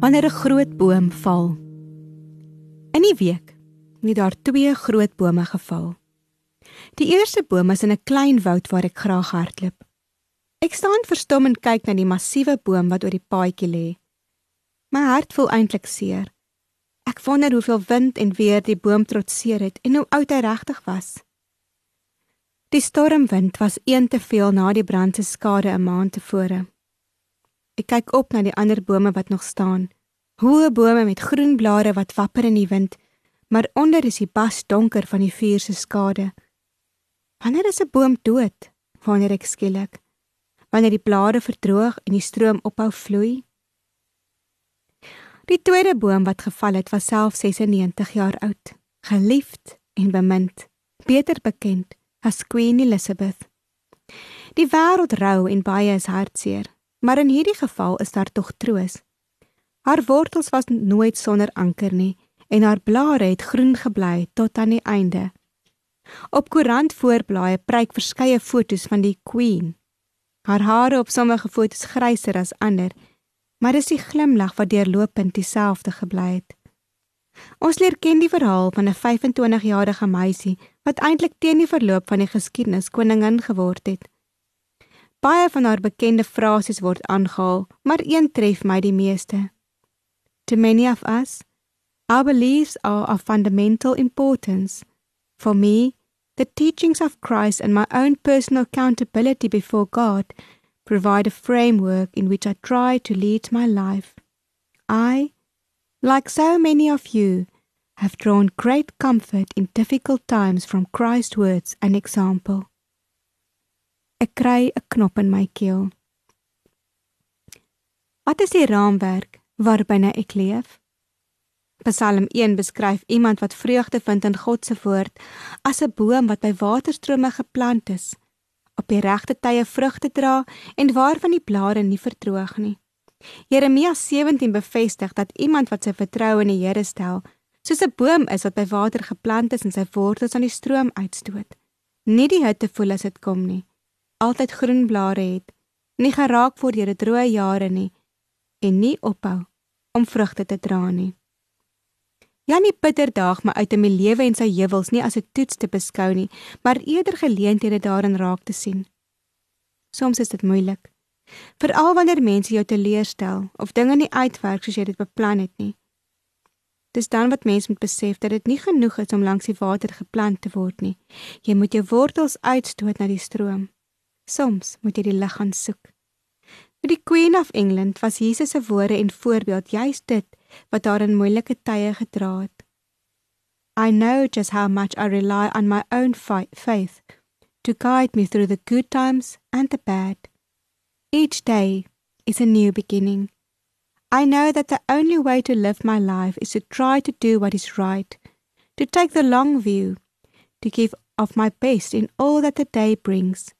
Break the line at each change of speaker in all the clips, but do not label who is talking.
Wanneer 'n groot boom val. In die week het daar twee groot bome geval. Die eerste boom is in 'n klein woud waar ek graag hardloop. Ek staan verstom en kyk na die massiewe boom wat oor die paadjie lê. My hart voel eintlik seer. Ek wonder hoeveel wind en weer die boom trotseer het en hoe oud hy regtig was. Die stormwind was een te veel na die brand se skade 'n maand tevore. Ek kyk op na die ander bome wat nog staan. Hoë bome met groen blare wat wapper in die wind, maar onder is die bas donker van die vuur se skade. Wanneer is 'n boom dood? Wanneer ek skielik. Wanneer die blare verdroog en die stroom ophou vloei? Die tweede boom wat geval het, was self 96 jaar oud, geliefd en bemind, beter bekend as Queen Elizabeth. Die wêreld rou en baie is hartseer, maar in hierdie geval is daar tog troos. Haar wortels was nooit sonder anker nie en haar blare het groen gebly tot aan die einde. Op koerant voorblaaie pryk verskeie fotos van die Queen. Haar hare op sommige fotos gryser as ander maar dis die glimlag wat deurlopend dieselfde gebly het. Ons leer ken die verhaal van 'n 25-jarige meisie wat eintlik teen die verloop van die geskiedenis koningin geword het. Baie van haar bekende frases word aangehaal, maar een tref my die meeste. To many of us, our beliefs are of fundamental importance. For me, the teachings of Christ and my own personal accountability before God provide a framework in which I try to lead my life. I, like so many of you, have drawn great comfort in difficult times from Christ's words and example. Ek kry 'n knop in my keel. Wat is die raamwerk waarbinne ek leef? Psalm 1 beskryf iemand wat vreugde vind in God se woord as 'n boom wat by waterstrome geplant is op die regte tye vrugte dra en waarvan die blare nie verdroog nie. Jeremia 17 bevestig dat iemand wat sy vertroue in die Here stel, soos 'n boom is wat by water geplant is en sy wortels aan die stroom uitstoot, nie die hitte voel as dit kom nie, altyd groen blare het, nie geraak word deur droë jare nie en nie ophou om vrugte te dra nie. Janie Pieter daag my uit om my lewe en sy heuwels nie as 'n toets te beskou nie, maar eerder geleenthede daarin raak te sien. Soms is dit moeilik, veral wanneer mense jou teleurstel of dinge nie uitwerk soos jy dit beplan het nie. Dis dan wat mens moet besef dat dit nie genoeg is om langs die water geplant te word nie. Jy moet jou wortels uitstoot na die stroom. Soms moet jy die lig gaan soek. Vir die Queen of England was Jesus se woorde en voorbeeld juist dit wat haar in moeilike tye gedra het. I know just how much I rely on my own faith to guide me through the good times and the bad. Each day is a new beginning. I know that the only way to live my life is to try to do what is right, to take the long view, to give of my best in all that the day brings,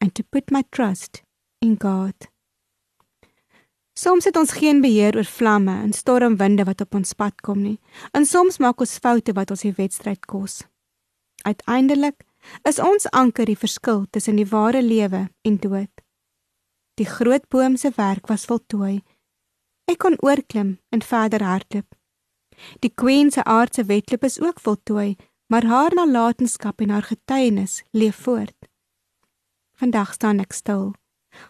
and to put my trust in God. Soms het ons geen beheer oor vlamme en stormwinde wat op ons pad kom nie. En soms maak ons foute wat ons die wedstryd kos. Uiteindelik is ons anker die verskil tussen die ware lewe en dood. Die groot boom se werk was voltooi. Ek kon oorklim en verder hardloop. Die queen se aardse wedloop is ook voltooi, maar haar nalatenskap en haar getuienis leef voort. Vandag staan ek stil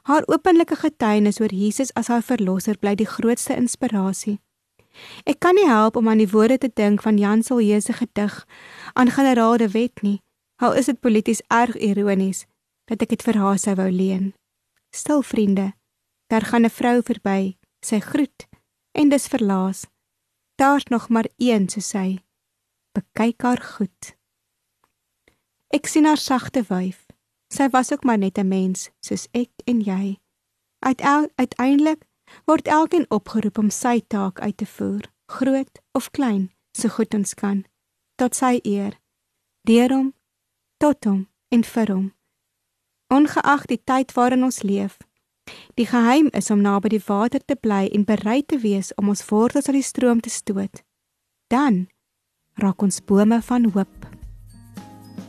Haar openlike getuienis oor Jesus as haar verlosser bly die grootste inspirasie. Ek kan nie help om aan die woorde te dink van Jan Silje se gedig aan generaal de Wet nie. Al is dit polities erg ironies dat ek dit vir haar sou wou leen. Stil vriende, daar gaan 'n vrou verby, sy groet en dis verlaas. Daar's nog maar een so sy. Bekyk haar goed. Ek sien haar sagte wyf, Sy was ook maar net 'n mens soos ek en jy. Uiteindelik word elkeen opgeroep om sy taak uit te voer, groot of klein, so goed ons kan, tot sy eer, deur hom, tot hom en vir hom. Ongeag die tyd waarin ons leef, die geheim is om naby die water te bly en bereid te wees om ons wortels aan die stroom te stoot. Dan raak ons bome van hoop.